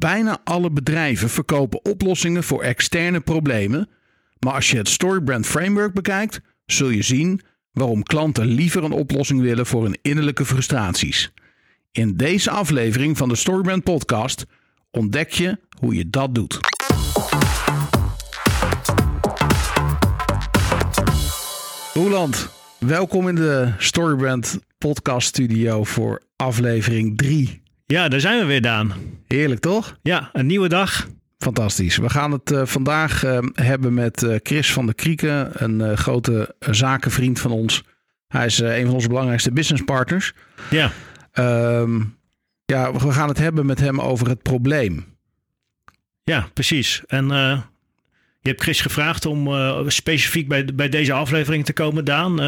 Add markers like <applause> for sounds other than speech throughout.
Bijna alle bedrijven verkopen oplossingen voor externe problemen. Maar als je het Storybrand Framework bekijkt, zul je zien waarom klanten liever een oplossing willen voor hun innerlijke frustraties. In deze aflevering van de Storybrand Podcast ontdek je hoe je dat doet. Roeland, welkom in de Storybrand Podcast Studio voor aflevering 3. Ja, daar zijn we weer, Daan. Heerlijk toch? Ja, een nieuwe dag. Fantastisch. We gaan het uh, vandaag uh, hebben met uh, Chris van der Krieken, een grote zakenvriend van ons. Hij is een van onze belangrijkste businesspartners. Ja. Um, ja, we gaan het hebben met hem over het probleem. Ja, precies. En je hebt Chris gevraagd om specifiek bij, bij deze aflevering te komen, Daan.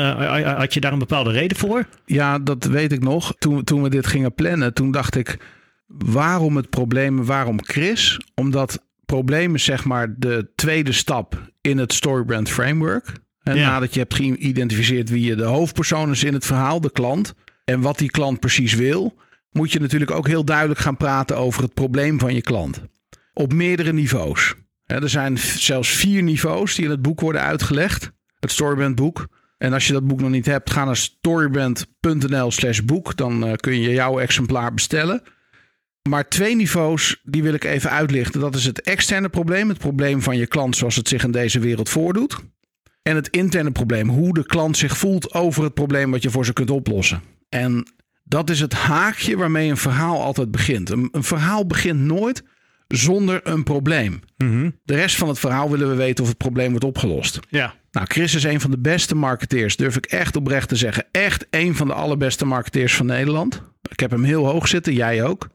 had je daar een bepaalde reden voor? Ja, dat weet ik nog. Toen, toen we dit gingen plannen, toen dacht ik waarom het probleem, waarom Chris? Omdat problemen zeg maar de tweede stap in het Storybrand Framework. En ja. nadat je hebt geïdentificeerd wie je de hoofdpersoon is in het verhaal, de klant, en wat die klant precies wil, moet je natuurlijk ook heel duidelijk gaan praten over het probleem van je klant. Op meerdere niveaus. Er zijn zelfs vier niveaus die in het boek worden uitgelegd. Het Storybrand boek. En als je dat boek nog niet hebt, ga naar storybrand.nl slash boek. Dan kun je jouw exemplaar bestellen. Maar twee niveaus, die wil ik even uitlichten. Dat is het externe probleem, het probleem van je klant zoals het zich in deze wereld voordoet. En het interne probleem, hoe de klant zich voelt over het probleem wat je voor ze kunt oplossen. En dat is het haakje waarmee een verhaal altijd begint. Een verhaal begint nooit zonder een probleem. Mhm. De rest van het verhaal willen we weten of het probleem wordt opgelost. Ja. Nou, Chris is een van de beste marketeers, durf ik echt oprecht te zeggen. Echt een van de allerbeste marketeers van Nederland. Ik heb hem heel hoog zitten, jij ook.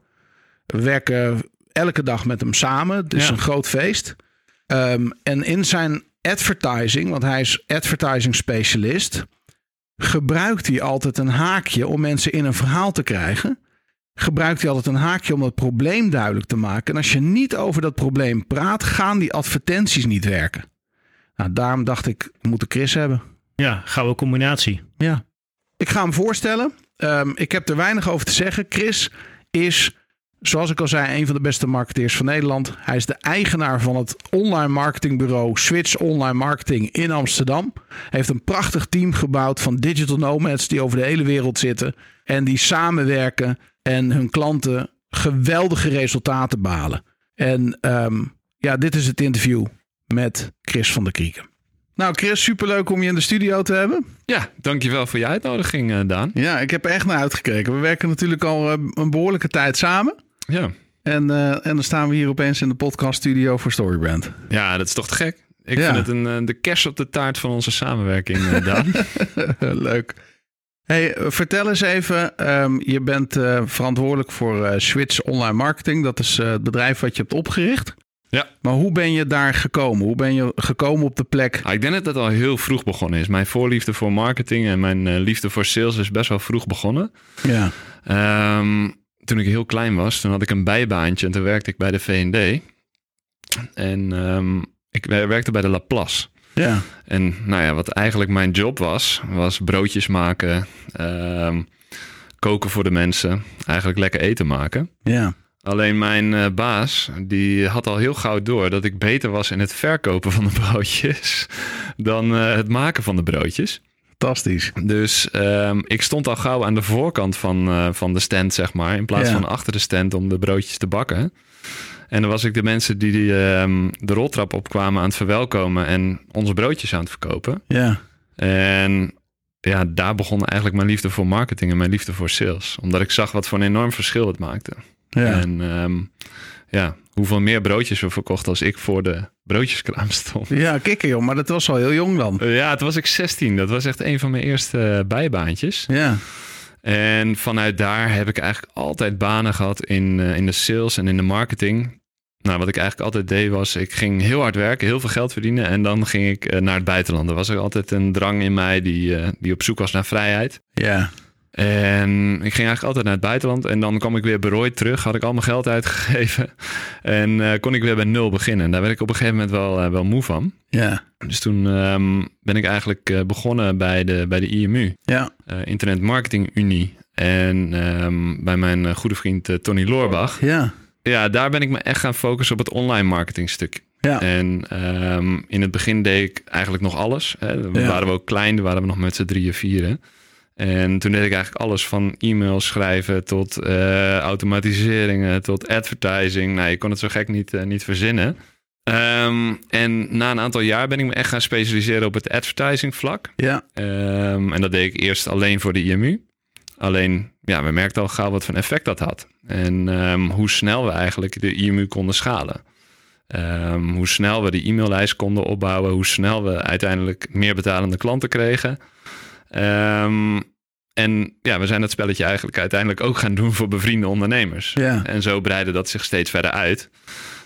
We werken elke dag met hem samen. Het is Ja. een groot feest. Um, en in zijn advertising, want hij is advertising specialist, gebruikt hij altijd een haakje om mensen in een verhaal te krijgen. Gebruikt hij altijd een haakje om het probleem duidelijk te maken. En als je niet over dat probleem praat, gaan die advertenties niet werken. Nou, daarom dacht ik, we moeten Chris hebben. Ja, gouden combinatie. Ja. Ik ga hem voorstellen. Um, ik heb er weinig over te zeggen. Chris is Zoals ik al zei, een van de beste marketeers van Nederland. Hij is de eigenaar van het online marketingbureau Switch Online Marketing in Amsterdam. Hij heeft een prachtig team gebouwd van digital nomads die over de hele wereld zitten. En die samenwerken en hun klanten geweldige resultaten behalen. En um, ja, dit is het interview met Chris van der Krieken. Nou, Chris, superleuk om je in de studio te hebben. Ja, dankjewel voor je uitnodiging, uh, Daan. Ja, ik heb er echt naar uitgekeken. We werken natuurlijk al uh, een behoorlijke tijd samen. Ja. En, uh, en dan staan we hier opeens in de podcaststudio voor Storybrand. Ja, dat is toch te gek? Ik ja. vind het een, de kers op de taart van onze samenwerking, Daan. <laughs> Leuk. Hey, vertel eens even. Um, je bent uh, verantwoordelijk voor uh, Switch Online Marketing. Dat is uh, het bedrijf wat je hebt opgericht. Ja. Maar hoe ben je daar gekomen? Hoe ben je gekomen op de plek? Ah, ik denk dat dat al heel vroeg begonnen is. Mijn voorliefde voor marketing en mijn liefde voor sales is best wel vroeg begonnen. Ja. Um, toen ik heel klein was, toen had ik een bijbaantje en toen werkte ik bij de V&D. En um, ik werkte bij de Laplace. Ja. En nou ja, wat eigenlijk mijn job was, was broodjes maken, um, koken voor de mensen, eigenlijk lekker eten maken. Ja. Alleen mijn uh, baas, die had al heel gauw door dat ik beter was in het verkopen van de broodjes <laughs> dan uh, het maken van de broodjes. Fantastisch. Dus um, ik stond al gauw aan de voorkant van, uh, van de stand, zeg maar. In plaats Ja. van achter de stand om de broodjes te bakken. En dan was ik de mensen die, die um, de roltrap opkwamen aan het verwelkomen en onze broodjes aan het verkopen. Ja. En ja, daar begon eigenlijk mijn liefde voor marketing en mijn liefde voor sales. Omdat ik zag wat voor een enorm verschil het maakte. Ja. En um, ja, hoeveel meer broodjes we verkochten als ik voor de broodjeskraam stond. Ja, kikker joh, maar dat was al heel jong dan. Uh, ja, toen was ik 16. Dat was echt een van mijn eerste bijbaantjes. Ja. En vanuit daar heb ik eigenlijk altijd banen gehad in, uh, in de sales en in de marketing. Nou, wat ik eigenlijk altijd deed was, ik ging heel hard werken, heel veel geld verdienen en dan ging ik uh, naar het buitenland. Er was er altijd een drang in mij die, uh, die op zoek was naar vrijheid. Ja. En ik ging eigenlijk altijd naar het buitenland en dan kwam ik weer berooid terug, had ik al mijn geld uitgegeven <laughs> en uh, kon ik weer bij nul beginnen. En daar werd ik op een gegeven moment wel, wel moe van. Ja. Dus toen um, ben ik eigenlijk begonnen bij de, bij de IMU, Ja. Internet Marketing Unie. En um, bij mijn goede vriend Tony Loorbach Ja. Ja, daar ben ik me echt gaan focussen op het online marketing stuk. Ja. En ehm, in het begin deed ik eigenlijk nog alles. Hè. We Ja. waren we ook klein, toen waren we nog met z'n drieën, vieren. En toen deed ik eigenlijk alles van e-mails schrijven tot eh, automatiseringen, tot advertising. Nou, je kon het zo gek niet, eh, niet verzinnen. Ehm, en na een aantal jaar ben ik me echt gaan specialiseren op het advertising vlak. Ja. Ehm, en dat deed ik eerst alleen voor de IMU. Alleen, ja, we merkten al gauw wat voor effect dat had. En ehm, hoe snel we eigenlijk de IMU konden schalen. Ehm, hoe snel we die e-maillijst konden opbouwen. Hoe snel we uiteindelijk meer betalende klanten kregen. Ehm, en ja, we zijn dat spelletje eigenlijk uiteindelijk ook gaan doen voor bevriende ondernemers. Ja. En zo breidde dat zich steeds verder uit.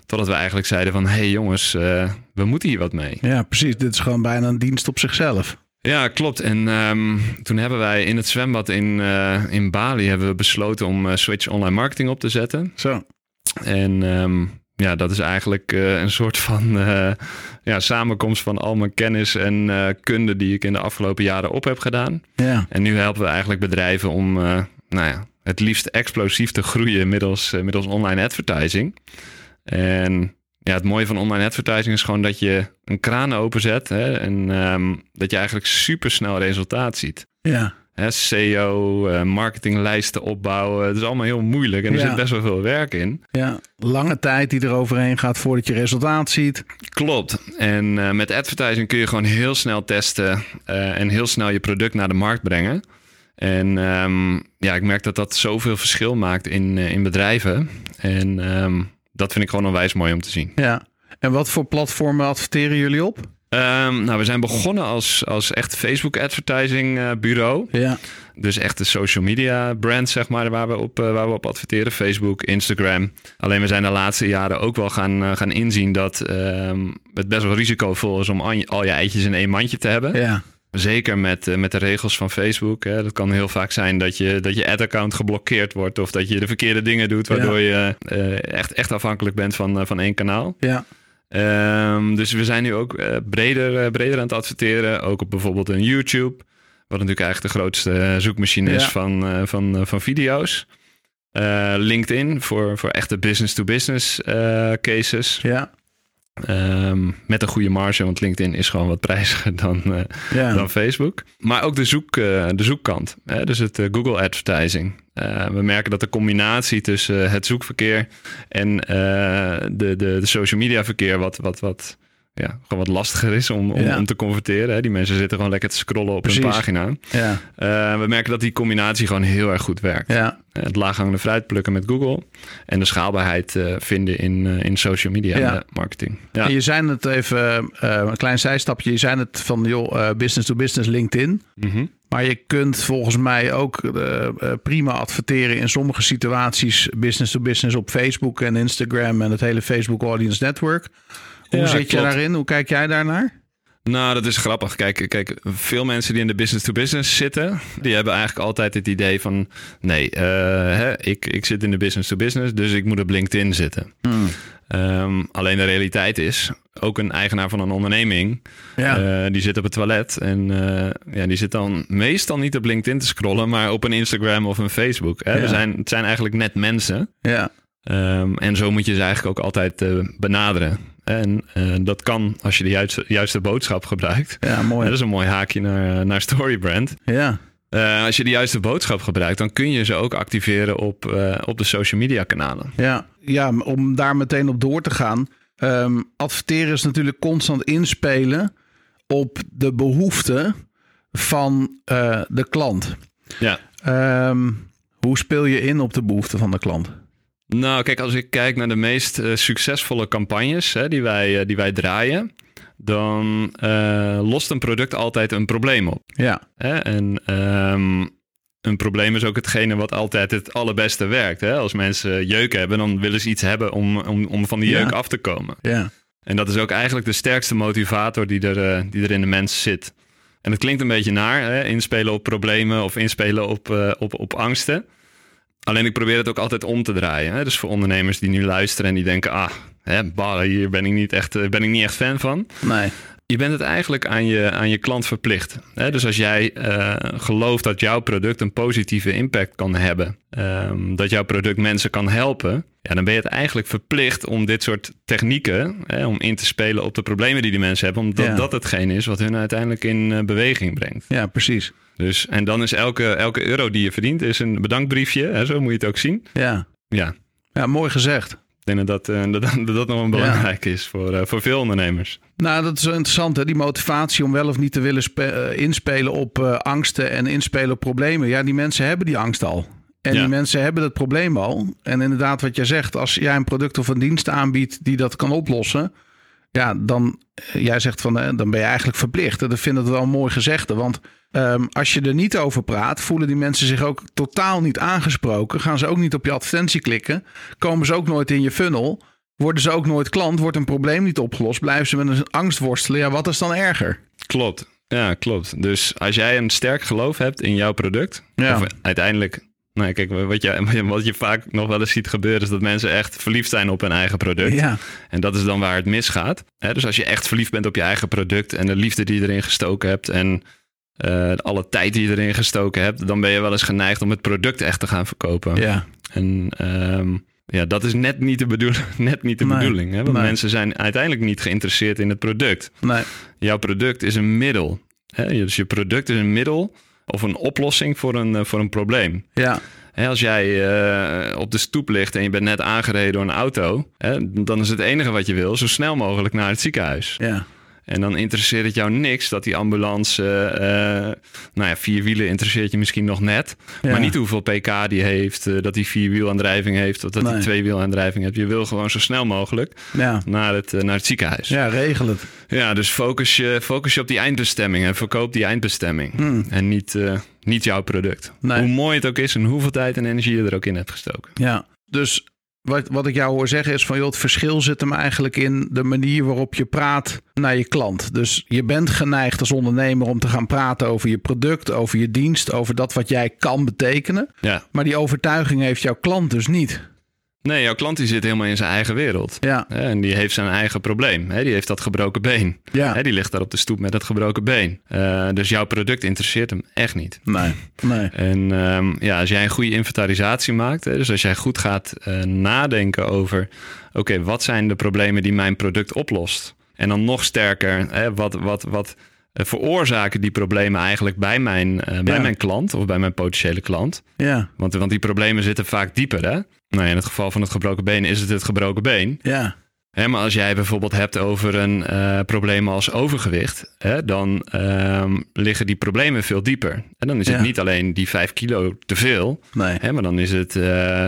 Totdat we eigenlijk zeiden van... hé hey jongens, eh, we moeten hier wat mee. ja, precies. Dit is gewoon bijna een dienst op zichzelf. Ja, klopt. En ehm, toen hebben wij in het zwembad in, eh, in Bali... hebben we besloten om eh, Switch Online Marketing op te zetten. Zo. En ehm, ja, dat is eigenlijk eh, een soort van ja, samenkomst van al mijn kennis en kunde... die ik in de afgelopen jaren op heb gedaan. Ja. En nu helpen we eigenlijk bedrijven om... nou ja, het liefst explosief te groeien middels, middels online advertising. En ja, het mooie van online advertising is gewoon dat je een kraan openzet hè, en ehm, dat je eigenlijk super snel resultaat ziet. Ja. Hè, SEO, eh, marketinglijsten opbouwen, het is allemaal heel moeilijk en er Ja. zit best wel veel werk in. Ja. Lange tijd die er overheen gaat voordat je resultaat ziet. Klopt. En eh, met advertising kun je gewoon heel snel testen eh, en heel snel je product naar de markt brengen. En ehm, ja, ik merk dat dat zoveel verschil maakt in, in bedrijven. En ehm, dat vind ik gewoon onwijs mooi om te zien. Ja. En wat voor platformen adverteren jullie op? Ehm, nou, we zijn begonnen als, als echt Facebook advertising eh, bureau. Ja. Dus echt de social media brand, zeg maar, waar we op, eh, waar we op adverteren. Facebook, Instagram. Alleen we zijn de laatste jaren ook wel gaan, eh, gaan inzien dat ehm, het best wel risicovol is om al je, al je eitjes in één mandje te hebben. Ja. Zeker met, eh, met de regels van Facebook. Hè. Dat kan heel vaak zijn dat je, dat je ad-account geblokkeerd wordt. Of dat je de verkeerde dingen doet. Waardoor je eh, echt, echt afhankelijk bent van, eh, van één kanaal. Ja. Ehm, dus we zijn nu ook breder, breder aan het adverteren. Ook op bijvoorbeeld een YouTube. Wat natuurlijk eigenlijk de grootste zoekmachine is van, van, van video's. LinkedIn voor, voor echte business-to-business eh, cases. Ja. Ehm, met een goede marge, want LinkedIn is gewoon wat prijziger <laughs> dan, eh, dan Facebook. Maar ook de, zoek, eh, de zoekkant, hè? dus het eh, Google advertising. We merken dat de combinatie tussen het zoekverkeer en de, de, de social media verkeer wat, wat, wat, ja, gewoon wat lastiger is om, om, Ja. om te converteren. Hè? Die mensen zitten gewoon lekker te scrollen op Precies. hun pagina. Ja. Eh, we merken dat die combinatie gewoon heel erg goed werkt. Ja. Eh, Het laaghangende fruit plukken met Google en de schaalbaarheid eh, vinden in, in social media marketing. Ja. En je zei het even, een klein zijstapje. Je zei het van, joh, business to business LinkedIn. Mhm. Maar je kunt volgens mij ook prima adverteren in sommige situaties business to business op Facebook en Instagram en het hele Facebook Audience Network. Hoe Ja, zit je daarin? Hoe kijk jij daarnaar? Nou, dat is grappig. Kijk, kijk, veel mensen die in de business-to-business zitten, die hebben eigenlijk altijd het idee van: nee, eh, hè, ik, ik zit in de business-to-business, dus ik moet op LinkedIn zitten. Ehm, alleen de realiteit is, ook een eigenaar van een onderneming, Ja. eh, die zit op het toilet en eh, ja, die zit dan meestal niet op LinkedIn te scrollen, maar op een Instagram of een Facebook. Hè? Ja. Zijn, het zijn eigenlijk net mensen. ja. Ehm, en zo moet je ze eigenlijk ook altijd benaderen. En eh, dat kan als je de juiste, juiste boodschap gebruikt. Ja, mooi. <laughs> dat is een mooi haakje naar, naar Storybrand. Ja. Eh, als je de juiste boodschap gebruikt, dan kun je ze ook activeren op, eh, op de social media kanalen. Ja, ja, om daar meteen op door te gaan. Ehm, adverteren is natuurlijk constant inspelen op de behoeften van eh, de klant. Ja. Ehm, hoe speel je in op de behoeften van de klant? Nou, kijk, als ik kijk naar de meest eh, succesvolle campagnes hè, die, wij, eh, die wij draaien, dan eh, lost een product altijd een probleem op. Ja, Hè? En ehm, een probleem is ook hetgene wat altijd het allerbeste werkt. Hè? Als mensen jeuk hebben, dan willen ze iets hebben om, om, om van die Ja. jeuk af te komen. ja, En dat is ook eigenlijk de sterkste motivator die er, die er in de mens zit. En het klinkt een beetje naar, hè? inspelen op problemen of inspelen op, op, op angsten. Alleen ik probeer het ook altijd om te draaien. Hè? Dus voor ondernemers die nu luisteren en die denken... ah, hè, hier ben ik, niet echt, eh, ben ik niet echt fan van. nee. je bent het eigenlijk aan je, aan je klant verplicht. Hè? Dus als jij uh, gelooft dat jouw product een positieve impact kan hebben, um, dat jouw product mensen kan helpen, ja, dan ben je het eigenlijk verplicht om dit soort technieken, hè, om in te spelen op de problemen die die mensen hebben, omdat Ja. dat hetgeen is wat hun uiteindelijk in uh, beweging brengt. Ja, precies. Dus, en dan is elke, elke euro die je verdient, is een bedankbriefje. Hè, zo moet je het ook zien. Ja, Ja, ja mooi gezegd. ik denk dat dat, uh, dat, dat, dat nog een belangrijk is voor, uh, voor veel ondernemers. Nou, dat is wel interessant, hè? die motivatie om wel of niet te willen uh, inspelen op uh, angsten en inspelen op problemen. Ja, die mensen hebben die angst al. En Ja. die mensen hebben dat probleem al. En inderdaad, wat jij zegt, als jij een product of een dienst aanbiedt die dat kan oplossen, ja, dan, eh, jij zegt van, eh, dan ben je eigenlijk verplicht. En dat vind ik wel een mooi gezegde, want um, als je er niet over praat, voelen die mensen zich ook totaal niet aangesproken. Gaan ze ook niet op je advertentie klikken, komen ze ook nooit in je funnel. Worden ze ook nooit klant, wordt een probleem niet opgelost, blijven ze met een angst worstelen. Ja, wat is dan erger? Klopt. Ja, klopt. Dus als jij een sterk geloof hebt in jouw product, Ja. of uiteindelijk, nou kijk, wat je, <laughs> wat je vaak nog wel eens ziet gebeuren, is dat mensen echt verliefd zijn op hun eigen product. Ja, En dat is dan waar het misgaat. Hè, dus als je echt verliefd bent op je eigen product en de liefde die je erin gestoken hebt en eh, alle tijd die je erin gestoken hebt, dan ben je wel eens geneigd om het product echt te gaan verkopen. ja, En ehm, ja, dat is net niet de, bedoel <laughs> net niet de Nee, bedoeling. Hè? Want nee. mensen zijn uiteindelijk niet geïnteresseerd in het product. nee, Jouw product is een middel. Hè? Dus je product is een middel of een oplossing voor een, eh, voor een probleem. ja, Hè, als jij eh, op de stoep ligt en je bent net aangereden door een auto, hè, dan is het enige wat je wil zo snel mogelijk naar het ziekenhuis. ja, En dan interesseert het jou niks dat die ambulance, eh, nou ja, vier wielen interesseert je misschien nog net, Ja. maar niet hoeveel pk die heeft, eh, dat hij vierwielaandrijving heeft of dat hij Nee. tweewielaandrijving heeft. Je wil gewoon zo snel mogelijk ja, naar het, eh, naar het ziekenhuis. Ja, ja, regel het. dus focus je, focus je op die eindbestemming en verkoop die eindbestemming Hmm. en niet, niet jouw product. Nee. Hoe mooi het ook is en hoeveel tijd en energie je er ook in hebt gestoken. Ja, dus wat, wat ik jou hoor zeggen is van joh, het verschil zit hem eigenlijk in de manier waarop je praat naar je klant. Dus je bent geneigd als ondernemer om te gaan praten over je product, over je dienst, over dat wat jij kan betekenen. Ja. Maar die overtuiging heeft jouw klant dus niet. Nee, jouw klant die zit helemaal in zijn eigen wereld. Ja, En die heeft zijn eigen probleem. Die heeft dat gebroken been. ja, Die ligt daar op de stoep met dat gebroken been. Eh, dus jouw product interesseert hem echt niet. nee, nee, En ehm, ja, als jij een goede inventarisatie maakt, dus als jij goed gaat eh, nadenken over, oké, wat zijn de problemen die mijn product oplost? En dan nog sterker, hè, wat, wat, wat veroorzaken die problemen eigenlijk bij mijn, eh, bij Ja. mijn klant of bij mijn potentiële klant? ja, Want, want die problemen zitten vaak dieper, hè? Nou, in het geval van het gebroken been is het het gebroken been. ja, Hè, maar als jij bijvoorbeeld hebt over een eh, probleem als overgewicht, hè, dan ehm, liggen die problemen veel dieper. En dan is het niet alleen die vijf kilo te veel, nee, hè, maar dan is het eh,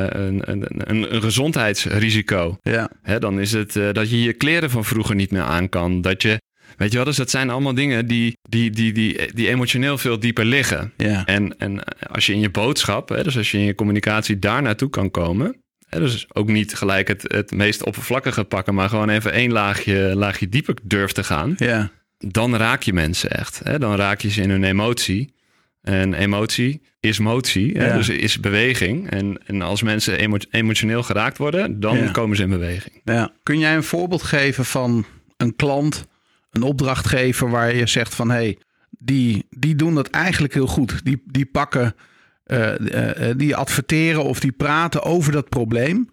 een, een, een, een gezondheidsrisico. ja, Hè, dan is het eh, dat je je kleren van vroeger niet meer aan kan. Dat je, weet je wel, dus dat zijn allemaal dingen die, die, die, die, die emotioneel veel dieper liggen. ja, En, en als je in je boodschap, hè, dus als je in je communicatie daar naartoe kan komen. Hè, dus ook niet gelijk het, het meest oppervlakkige pakken, maar gewoon even één laagje, laagje dieper durft te gaan. ja, Dan raak je mensen echt. Hè, dan raak je ze in hun emotie. En emotie is motie, hè, Ja. dus is beweging. En, en als mensen emo- emotioneel geraakt worden, dan Ja. komen ze in beweging. ja. Kun jij een voorbeeld geven van een klant, een opdrachtgever waar je zegt van hé, hey, die, die doen dat eigenlijk heel goed. Die, die pakken, eh, eh, eh, die adverteren of die praten over dat probleem.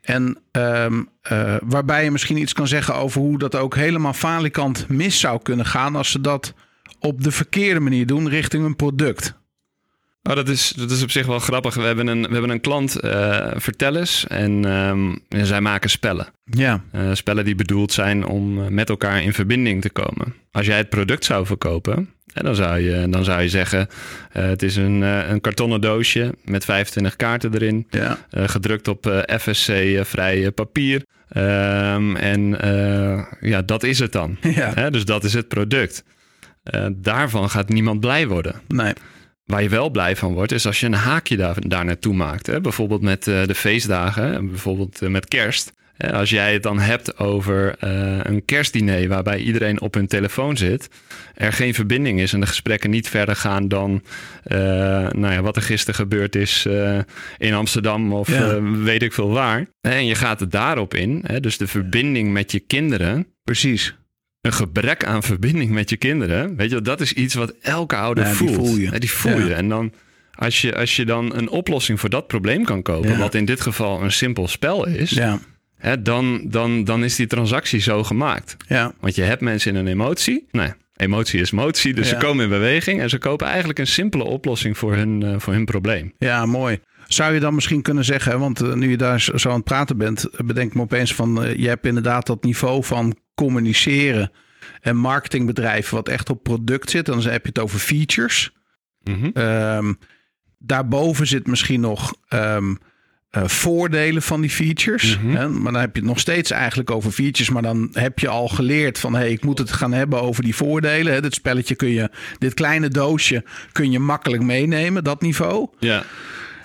En ehm, eh, waarbij je misschien iets kan zeggen over hoe dat ook helemaal falikant mis zou kunnen gaan als ze dat op de verkeerde manier doen richting een product. Oh, dat, is, dat is op zich wel grappig. We hebben een, we hebben een klant, eh vertel eens, en ehm, zij maken spellen. Ja, Eh, spellen die bedoeld zijn om eh, met elkaar in verbinding te komen. Als jij het product zou verkopen, hè, dan, zou je, dan zou je zeggen: het is een, een kartonnen doosje met 25 kaarten erin, ja, gedrukt op FSC-vrij papier. Ehm, en ja, dat is het dan. <laughs> ja, Hè, dus dat is het product. Daarvan gaat niemand blij worden. nee, Waar je wel blij van wordt, is als je een haakje daar, daar naartoe maakt. Hè? Bijvoorbeeld met eh, de feestdagen, en bijvoorbeeld eh, met kerst. Hè, Als jij het dan hebt over eh, een kerstdiner waarbij iedereen op hun telefoon zit, er geen verbinding is en de gesprekken niet verder gaan dan nou ja, wat er gisteren gebeurd is in Amsterdam of Ja. weet ik veel waar. En je gaat het daarop in, hè, dus de verbinding met je kinderen, precies. Een gebrek aan verbinding met je kinderen. Weet je, dat is iets wat elke ouder Ja, die voelt. voel je. Ja, die voel je. En dan, als je, als je dan een oplossing voor dat probleem kan kopen, wat in dit geval een simpel spel is, Ja, hè, dan, dan, dan is die transactie zo gemaakt. ja, Want je hebt mensen in een emotie. Nee, emotie is motie. Dus Ja. ze komen in beweging en ze kopen eigenlijk een simpele oplossing voor hun, eh, voor hun probleem. ja, mooi. Zou je dan misschien kunnen zeggen, want eh, nu je daar zo aan het praten bent, bedenk me opeens van, eh, je hebt inderdaad dat niveau van communiceren en marketingbedrijven wat echt op product zit. Dan heb je het over features. Mhm. Ehm, daarboven zit misschien nog ehm, eh, voordelen van die features. Mhm. Hè? Maar dan heb je het nog steeds eigenlijk over features. Maar dan heb je al geleerd van... hey, ik moet het gaan hebben over die voordelen. Hè? Dit spelletje kun je... Dit kleine doosje kun je makkelijk meenemen. Dat niveau. Ja.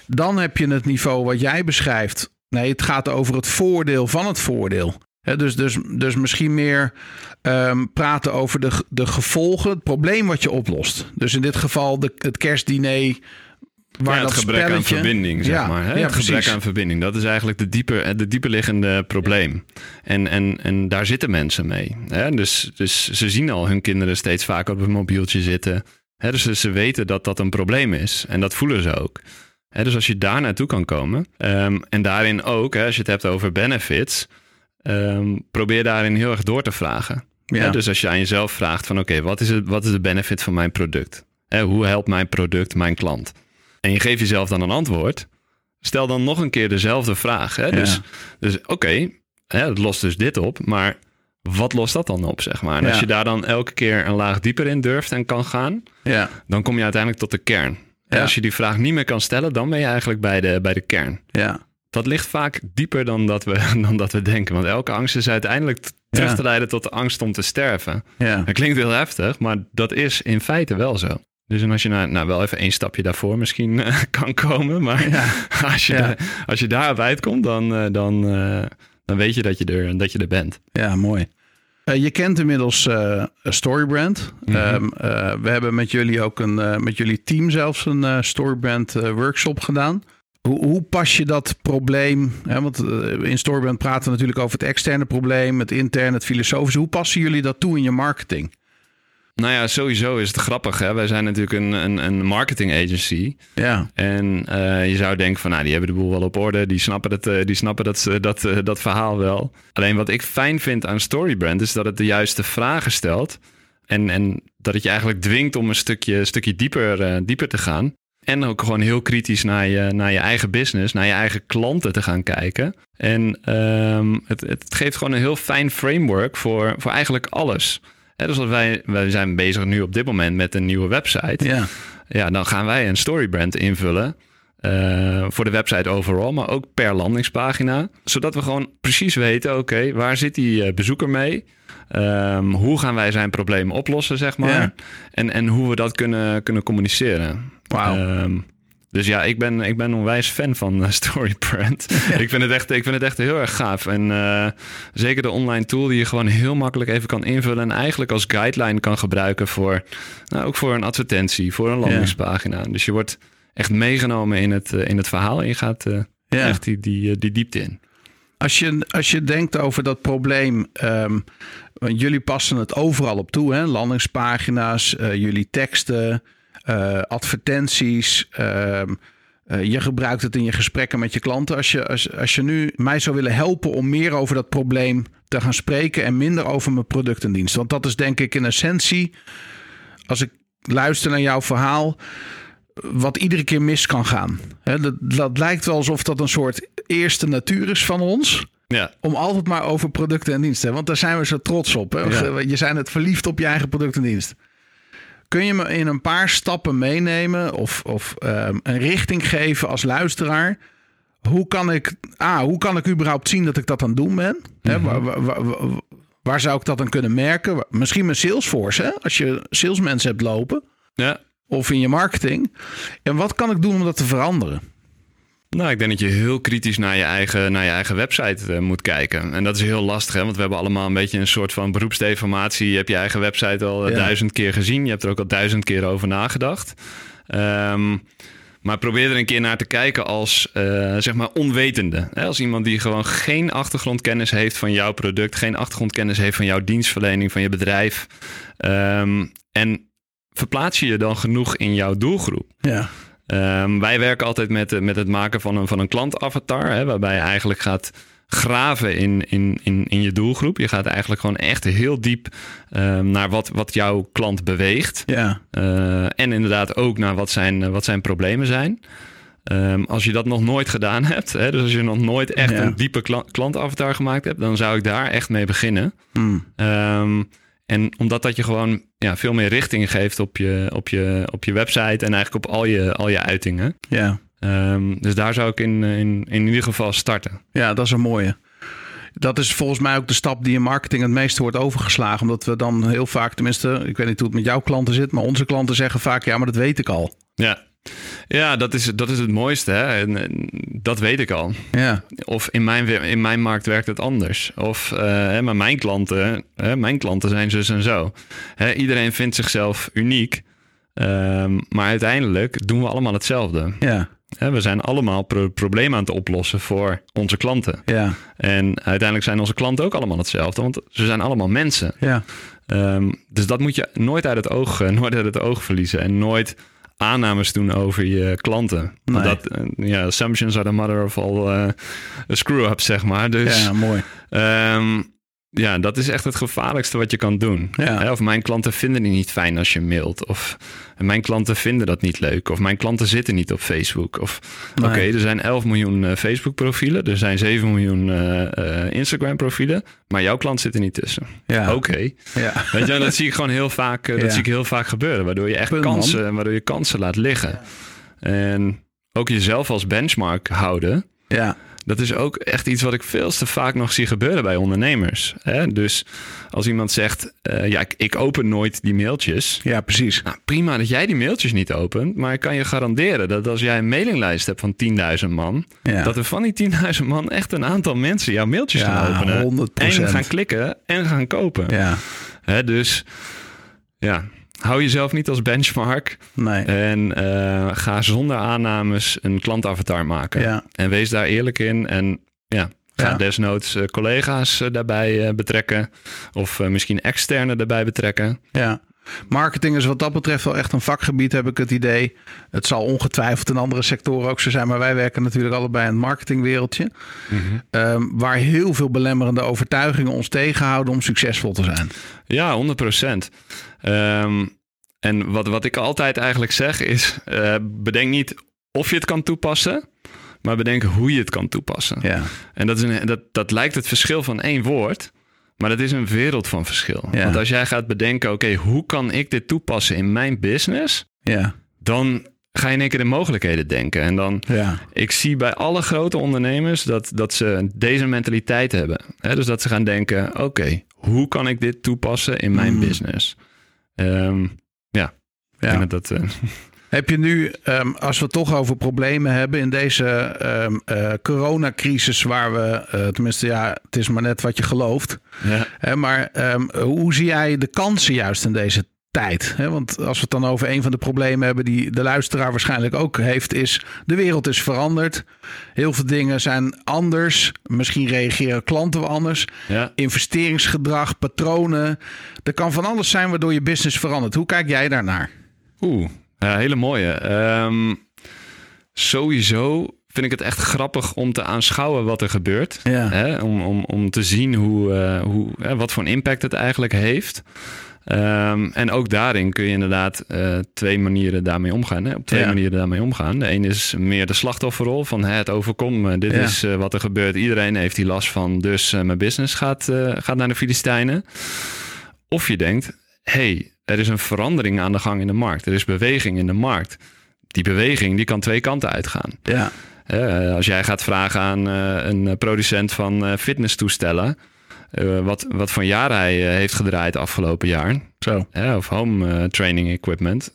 Dan heb je het niveau wat jij beschrijft. Nee, het gaat over het voordeel van het voordeel. Dus, dus, dus misschien meer ehm, praten over de, de gevolgen, het probleem wat je oplost. Dus in dit geval de, het kerstdiner. Waar ja, het dat gebrek aan verbinding, zeg Ja, maar. Hè? ja, het gebrek precies. aan verbinding. Dat is eigenlijk de dieper, de dieperliggende probleem. En, en, en daar zitten mensen mee. Hè? Dus, dus ze zien al hun kinderen steeds vaker op een mobieltje zitten. Hè? Dus ze- ze weten dat dat een probleem is. En dat voelen ze ook. Hè? Dus als je daar naartoe kan komen. ehm, en daarin ook, hè, als je het hebt over benefits. Ehm, probeer daarin heel erg door te vragen. Ja. Dus als je aan jezelf vraagt van oké, wat is het, wat is de benefit van mijn product? Hè, hoe helpt mijn product mijn klant? En je geeft jezelf dan een antwoord. Stel dan nog een keer dezelfde vraag. Hè? Dus, Ja. dus oké, het lost dus dit op, maar wat lost dat dan op, zeg maar? En Ja. als je daar dan elke keer een laag dieper in durft en kan gaan, ja, dan kom je uiteindelijk tot de kern. Ja. Als je die vraag niet meer kan stellen, dan ben je eigenlijk bij de, bij de kern. ja, Dat ligt vaak dieper dan dat, we, <laughs> dan dat we denken. Want elke angst is uiteindelijk terug te leiden tot de angst om te sterven. ja. Dat klinkt heel heftig, maar dat is in feite wel zo. Dus als je nou, nou wel even één stapje daarvoor misschien eh, <laughs> kan komen, maar Ja. <laughs> als, je Ja. daar- als je daarop uitkomt, dan, eh, dan, eh, dan weet je dat je er, dat je er bent. Ja, mooi. Je kent inmiddels Storybrand. Eh, we hebben met jullie ook een, met jullie team zelfs een Storybrand workshop gedaan. Hoe, hoe pas je dat probleem? Hè, want eh, in Storybrand praten we natuurlijk over het externe probleem, het interne, het filosofische. Hoe passen jullie dat toe in je marketing? Nou ja, sowieso is het grappig. Hè? Wij zijn natuurlijk een, een, een marketing agency. Ja, En eh, je zou denken van, nou, die hebben de boel wel op orde. Die snappen, het, eh, die snappen dat, dat, dat verhaal wel. Alleen wat ik fijn vind aan Storybrand... is dat het de juiste vragen stelt. En, en dat het je eigenlijk dwingt om een stukje, stukje dieper, dieper te gaan. En ook gewoon heel kritisch naar je, naar je eigen business, naar je eigen klanten te gaan kijken. En ehm, het, het geeft gewoon een heel fijn framework voor, voor eigenlijk alles. Hè, dus als wij, wij zijn bezig nu op dit moment met een nieuwe website. ja, Ja, dan gaan wij een storybrand invullen. eh, voor de website overal, maar ook per landingspagina. Zodat we gewoon precies weten, oké, waar zit die eh, bezoeker mee? Ehm, hoe gaan wij zijn probleem oplossen, zeg maar. Ja. En, en hoe we dat kunnen, kunnen communiceren. Wauw. Ehm, dus ja, ik ben, ik ben onwijs fan van eh, <laughs> Storybrand. ik, vind het echt, ik vind het echt heel erg gaaf. En eh, zeker de online tool die je gewoon heel makkelijk even kan invullen. En eigenlijk als guideline kan gebruiken voor, nou, ook voor een advertentie, voor een landingspagina. Dus je wordt echt meegenomen in het, eh, in het verhaal. En je gaat ja. echt die, die, die diepte in. Als je, als je denkt over dat probleem, ehm, want jullie passen het overal op toe, hè? landingspagina's, jullie teksten, advertenties. ehm, eh, je gebruikt het in je gesprekken met je klanten. Als je, als, als je nu mij zou willen helpen om meer over dat probleem te gaan spreken en minder over mijn product en dienst. Want dat is denk ik in essentie, als ik luister naar jouw verhaal, wat iedere keer mis kan gaan. Dat, dat lijkt wel alsof dat een soort eerste natuur is van ons. Ja, Om altijd maar over producten en diensten. Want daar zijn we zo trots op. Hè? Ja. Je zijn het verliefd op je eigen product en dienst. Kun je me in een paar stappen meenemen of, of ehm, een richting geven als luisteraar? Hoe kan ik, ah, hoe kan ik überhaupt zien dat ik dat aan het doen ben? Waar, waar- waar- waar zou ik dat dan kunnen merken? Misschien mijn Salesforce, hè? als je salesmensen hebt lopen. ja. Of in je marketing. En wat kan ik doen om dat te veranderen? Nou, ik denk dat je heel kritisch naar je eigen, naar je eigen website eh, moet kijken. En dat is heel lastig, hè? want we hebben allemaal een beetje een soort van beroepsdeformatie. Je hebt je eigen website al eh, Ja. duizend keer gezien. Je hebt er ook al duizend keer over nagedacht. Ehm, Maar probeer er een keer naar te kijken als uh, zeg maar onwetende. Als iemand die gewoon geen achtergrondkennis heeft van jouw product, geen achtergrondkennis heeft van jouw dienstverlening, van je bedrijf. Um, en verplaats je je dan genoeg in jouw doelgroep? Ja. Um, wij werken altijd met, met het maken van een, van een klantavatar, hè, waarbij je eigenlijk gaat graven in, in, in, in je doelgroep. Je gaat eigenlijk gewoon echt heel diep um, naar wat, wat jouw klant beweegt. Ja. Uh, en inderdaad ook naar wat zijn, wat zijn problemen zijn. Um, als je dat nog nooit gedaan hebt, hè, dus als je nog nooit echt Ja. een diepe klant, klantavatar gemaakt hebt, dan zou ik daar echt mee beginnen. Ehm, en omdat dat je gewoon ja, veel meer richting geeft op je, op, je, op je website en eigenlijk op al je, al je uitingen. Ja. Ehm, dus daar zou ik in, in, in ieder geval starten. ja, dat is een mooie. Dat is volgens mij ook de stap die in marketing het meeste wordt overgeslagen. Omdat we dan heel vaak, tenminste, ik weet niet hoe het met jouw klanten zit, maar onze klanten zeggen vaak, ja, maar dat weet ik al. Ja, ja dat, is, dat is het mooiste. Hè? En, en dat weet ik al. Ja, Of in mijn, in mijn markt werkt het anders. Of, eh, hè, maar mijn klanten, hè, mijn klanten zijn zus en zo. Hè, iedereen vindt zichzelf uniek. Ehm, maar uiteindelijk doen we allemaal hetzelfde. ja, Hè, we zijn allemaal pro- problemen aan het oplossen voor onze klanten. ja, En uiteindelijk zijn onze klanten ook allemaal hetzelfde, want ze zijn allemaal mensen. ja. Ehm, dus dat moet je nooit uit het oog, <laughs> nooit uit het oog verliezen. En nooit aannames doen over je klanten. Nee. Dat, ja, assumptions are the mother of all eh, screw-ups, zeg maar. Dus ja mooi. ehm, ja, dat is echt het gevaarlijkste wat je kan doen. Ja. Of mijn klanten vinden het niet fijn als je mailt. Of mijn klanten vinden dat niet leuk. Of mijn klanten zitten niet op Facebook. Of Nee. oké, er zijn 11 miljoen eh, Facebook profielen. Er zijn 7 miljoen eh, eh, Instagram profielen. Maar jouw klant zit er niet tussen. Ja, Oké. ja. Weet je, dat zie ik gewoon heel vaak, dat Ja. zie ik heel vaak gebeuren. Waardoor je echt Punt, man. kansen, waardoor je kansen laat liggen. En ook jezelf als benchmark houden. ja. Dat is ook echt iets wat ik veel te vaak nog zie gebeuren bij ondernemers. Hè? Dus als iemand zegt, eh, ja, ik, ik open nooit die mailtjes. ja precies. Nou, prima dat jij die mailtjes niet opent. Maar ik kan je garanderen dat als jij een mailinglijst hebt van 10.000 man... Ja, dat er van die 10.000 man echt een aantal mensen jouw mailtjes gaan openen. 100 En gaan klikken en gaan kopen. Ja, Hè, dus ja, hou jezelf niet als benchmark. nee. En eh, ga zonder aannames een klantavatar maken. Ja, En wees daar eerlijk in. En ja, ga Ja. desnoods eh, collega's eh, daarbij betrekken. Of misschien externe daarbij betrekken. ja. Marketing is wat dat betreft wel echt een vakgebied, heb ik het idee. Het zal ongetwijfeld in andere sectoren ook zo zijn, maar wij werken natuurlijk allebei in het marketingwereldje. Ehm, waar heel veel belemmerende overtuigingen ons tegenhouden om succesvol te zijn. Ja, 100 procent. Ehm, en wat, wat ik altijd eigenlijk zeg is: eh, bedenk niet of je het kan toepassen, maar bedenk hoe je het kan toepassen. Ja, En dat, is een, dat, dat lijkt het verschil van één woord, maar dat is een wereld van verschil. Ja. Want als jij gaat bedenken: oké, hoe kan ik dit toepassen in mijn business? ja, Dan ga je in één keer de mogelijkheden denken. En dan, ja, ik zie bij alle grote ondernemers dat, dat ze deze mentaliteit hebben. Dus dat ze gaan denken: oké, hoe kan ik dit toepassen in mijn Mm. business? Ehm, ja, ik ja. denk dat dat. eh, <laughs> Heb je nu, ehm, als we het toch over problemen hebben in deze ehm, eh, coronacrisis, waar we, eh, tenminste ja, het is maar net wat je gelooft. ja. Hè, maar ehm, hoe zie jij de kansen juist in deze tijd? Hè? Want als we het dan over een van de problemen hebben die de luisteraar waarschijnlijk ook heeft, is de wereld is veranderd. Heel veel dingen zijn anders. Misschien reageren klanten wel anders. ja. Investeringsgedrag, patronen. Er kan van alles zijn waardoor je business verandert. Hoe kijk jij daarnaar? Oeh, ja, hele mooie. Ehm, sowieso vind ik het echt grappig om te aanschouwen wat er gebeurt. Ja. Hè? Om, om, om te zien hoe, eh, hoe, hè, wat voor een impact het eigenlijk heeft. Ehm, en ook daarin kun je inderdaad eh, twee manieren daarmee omgaan. Hè? Op twee Ja. manieren daarmee omgaan. De ene is meer de slachtofferrol van het overkomt me. Dit Ja. is eh, wat er gebeurt. Iedereen heeft die last van. Dus mijn business gaat, gaat naar de Filistijnen. Of je denkt, hey, er is een verandering aan de gang in de markt. Er is beweging in de markt. Die beweging die kan twee kanten uitgaan. Ja, als jij gaat vragen aan eh, een producent van eh, fitnesstoestellen... eh, wat, wat voor jaar hij heeft gedraaid afgelopen jaar... zo. of home training equipment...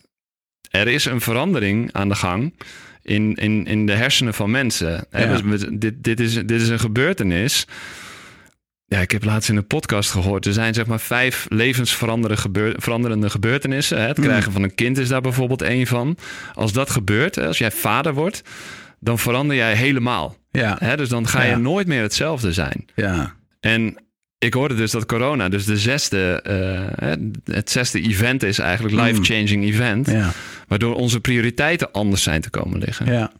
er is een verandering aan de gang in, in, in de hersenen van mensen. Ja. Dus dit, dit, is, dit is een gebeurtenis ja, ik heb laatst in een podcast gehoord. Er zijn zeg maar vijf levensveranderende gebeur, veranderende gebeurtenissen. Hè? Het Hmm. krijgen van een kind is daar bijvoorbeeld één van. Als dat gebeurt, als jij vader wordt, dan verander jij helemaal. Ja, Hè? Dus dan ga je Ja. nooit meer hetzelfde zijn. ja, En ik hoorde dus dat corona, dus de zesde, eh, het zesde event is eigenlijk Hmm. life-changing event. ja, Waardoor onze prioriteiten anders zijn te komen liggen. ja,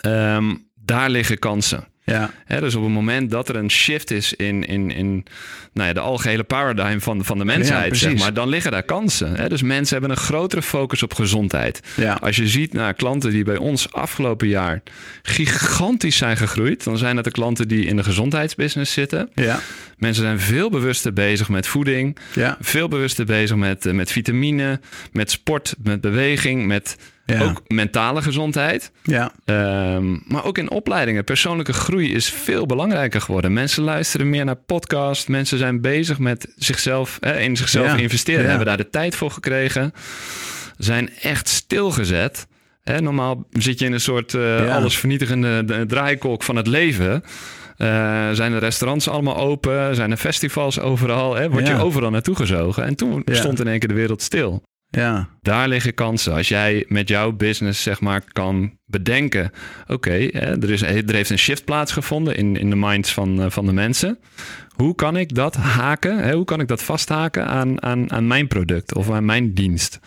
Ehm, daar liggen kansen. Ja, Hè, dus op het moment dat er een shift is in, in, in nou ja, de algehele paradigm van, van de mensheid, zeg maar, dan liggen daar kansen. Hè? Dus mensen hebben een grotere focus op gezondheid. ja, Als je ziet naar klanten die bij ons afgelopen jaar gigantisch zijn gegroeid, dan zijn dat de klanten die in de gezondheidsbusiness zitten. ja, Mensen zijn veel bewuster bezig met voeding, ja, veel bewuster bezig met, eh, met vitamine, met sport, met beweging, met ja, ook mentale gezondheid. ja, Ehm, maar ook in opleidingen. Persoonlijke groei is veel belangrijker geworden. Mensen luisteren meer naar podcasts. Mensen zijn bezig met zichzelf, hè, in zichzelf Ja, investeren. Hebben daar de tijd voor gekregen. Zijn echt stilgezet. Hè, normaal zit je in een soort eh Ja. allesvernietigende de- draaikolk van het leven. Eh, zijn de restaurants allemaal open? Zijn er festivals overal? Hè? Word je overal naartoe gezogen? En toen stond in één keer de wereld stil. Ja, Daar liggen kansen. Als jij met jouw business zeg maar kan bedenken... oké, er, is- er heeft een shift plaatsgevonden in, in de minds van, eh, van de mensen. Hoe kan ik dat haken? Hè? Hoe kan ik dat vasthaken aan, aan, aan mijn product of aan mijn dienst?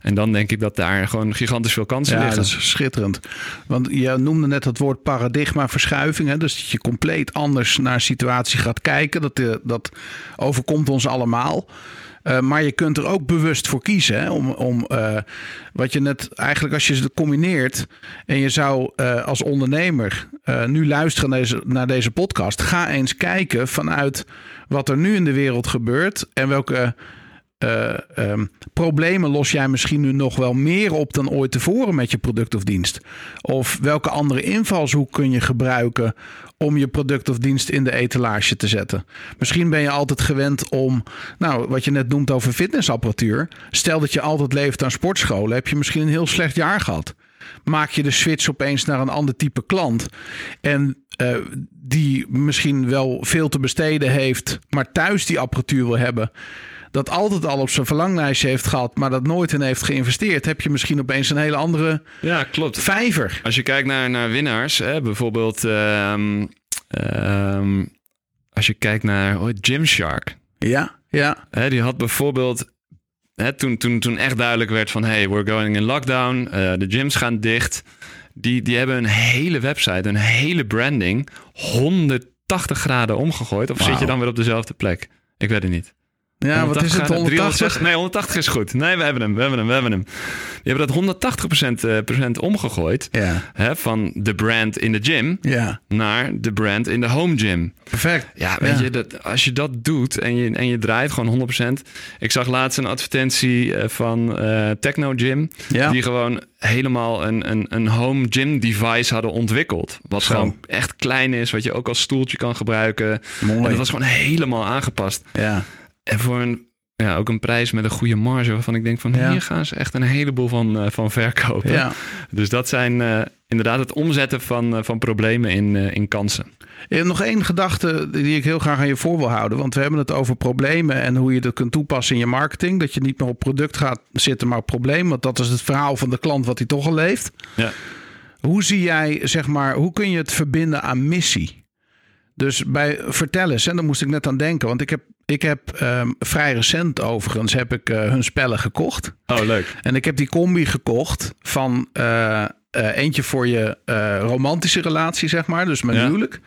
En dan denk ik dat daar gewoon gigantisch veel kansen ja, liggen. dat is schitterend. Want je noemde net het woord paradigmaverschuiving. Hè? Dus dat je compleet anders naar een situatie gaat kijken. Dat, eh, dat overkomt ons allemaal. Eh, maar je kunt er ook bewust voor kiezen. Hè? Om, om eh, wat je net eigenlijk als je ze combineert. En je zou eh, als ondernemer nu luisteren naar deze, naar deze podcast. Ga eens kijken vanuit wat er nu in de wereld gebeurt. En welke eh, ehm, problemen los jij misschien nu nog wel meer op dan ooit tevoren met je product of dienst? Of welke andere invalshoek kun je gebruiken om je product of dienst in de etalage te zetten? Misschien ben je altijd gewend om, nou, wat je net noemt over fitnessapparatuur. Stel dat je altijd leeft aan sportscholen, heb je misschien een heel slecht jaar gehad. Maak je de switch opeens naar een ander type klant. En eh, die misschien wel veel te besteden heeft, maar thuis die apparatuur wil hebben dat altijd al op zijn verlanglijstje heeft gehad, maar dat nooit in heeft geïnvesteerd, heb je misschien opeens een hele andere Ja, klopt. vijver. Als je kijkt naar, naar winnaars, hè, bijvoorbeeld... ehm, ehm, als je kijkt naar oh, Gymshark... Ja, ja, Hè, die had bijvoorbeeld, hè, toen, toen, toen echt duidelijk werd van... hey, we're going in lockdown, eh, de gyms gaan dicht. Die, die hebben een hele website, een hele branding... 180 graden omgegooid. Of zit je dan weer op dezelfde plek? Ik weet het niet. Ja wat is het, 180? 180? Nee, 180 is goed. Nee, we hebben hem, we hebben hem, we hebben hem. Die hebben dat 180 procent, eh, procent omgegooid. Ja, Hè, van de brand in de gym ja, naar de brand in de home gym. perfect. Ja, weet Ja. je, dat, als je dat doet en je, en je draait gewoon 100%. Ik zag laatst een advertentie eh, van eh Techno Gym. Ja, Die gewoon helemaal een, een, een home gym device hadden ontwikkeld. Wat Zo. gewoon echt klein is, wat je ook als stoeltje kan gebruiken. En mooi. dat was gewoon helemaal aangepast. Ja, En voor een, ja, ook een prijs met een goede marge, waarvan ik denk van Ja. hier gaan ze echt een heleboel van, eh, van verkopen. ja. Dus dat zijn eh, inderdaad het omzetten van, eh, van problemen in, in kansen. En nog één gedachte die ik heel graag aan je voor wil houden. Want we hebben het over problemen en hoe je dat kunt toepassen in je marketing. Dat je niet meer op product gaat zitten, maar op probleem. Want dat is het verhaal van de klant wat hij toch al leeft. Ja. Hoe zie jij, zeg maar, hoe kun je het verbinden aan missie? Dus bij vertel eens, en daar moest ik net aan denken. Want ik heb, ik heb ehm, vrij recent overigens heb ik eh, hun spellen gekocht. Oh, leuk. En ik heb die combi gekocht van eh, eh, eentje voor je romantische relatie, zeg maar. Dus met Ja. huwelijk.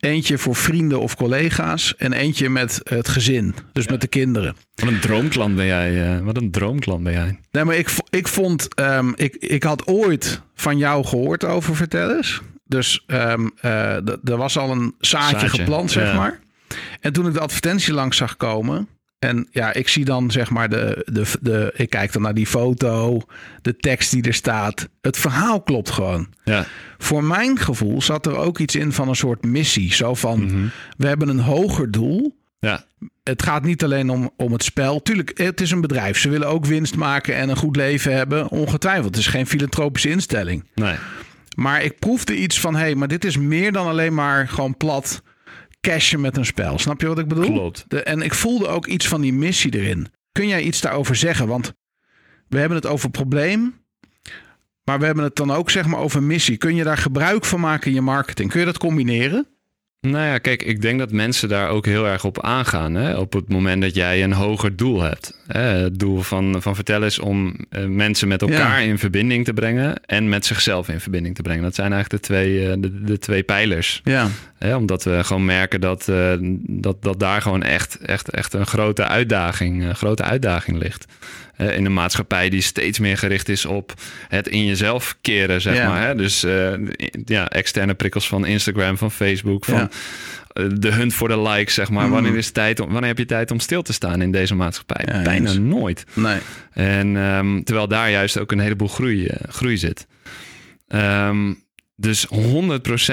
Eentje voor vrienden of collega's. En eentje met het gezin. Dus met de kinderen. Wat een droomklant ben jij. wat een droomklant ben jij. Nee, maar ik, ik vond... ehm, ik, ik had ooit van jou gehoord over vertellers. Dus d- er was al een zaadje, Zaadje, geplant, zeg ja. maar. En toen ik de advertentie langs zag komen... En ja, ik zie dan zeg maar de, de, de... Ik kijk dan naar die foto, de tekst die er staat. Het verhaal klopt gewoon. Ja. Voor mijn gevoel zat er ook iets in van een soort missie. Zo van, Mhm. we hebben een hoger doel. Ja. Het gaat niet alleen om, om het spel. Tuurlijk, het is een bedrijf. Ze willen ook winst maken en een goed leven hebben. Ongetwijfeld. Het is geen filantropische instelling. Nee. Maar ik proefde iets van, hé, hey, maar dit is meer dan alleen maar gewoon plat cashen met een spel. Snap je wat ik bedoel? Klopt. De, en ik voelde ook iets van die missie erin. Kun jij iets daarover zeggen? Want we hebben het over probleem. Maar we hebben het dan ook zeg maar over missie. Kun je daar gebruik van maken in je marketing? Kun je dat combineren? Nou ja, kijk, ik denk dat mensen daar ook heel erg op aangaan. Hè? Op het moment dat jij een hoger doel hebt. Hè? Het doel van, van Vertel is om uh, mensen met elkaar ja. in verbinding te brengen. En met zichzelf in verbinding te brengen. Dat zijn eigenlijk de twee, uh, de, de, twee pijlers. Ja. Hè? Omdat we gewoon merken dat, uh, dat, dat daar gewoon echt, echt, echt een grote uitdaging, grote uitdaging ligt in een maatschappij die steeds meer gericht is op het in jezelf keren, zeg ja. maar. Hè? Dus uh, ja, externe prikkels van Instagram, van Facebook, van ja. de hunt voor de likes, zeg maar. Mm. Wanneer, is tijd om, wanneer heb je tijd om stil te staan in deze maatschappij? Ja, Bijna eens. nooit. Nee. En um, terwijl daar juist ook een heleboel groei, groei zit. Um, dus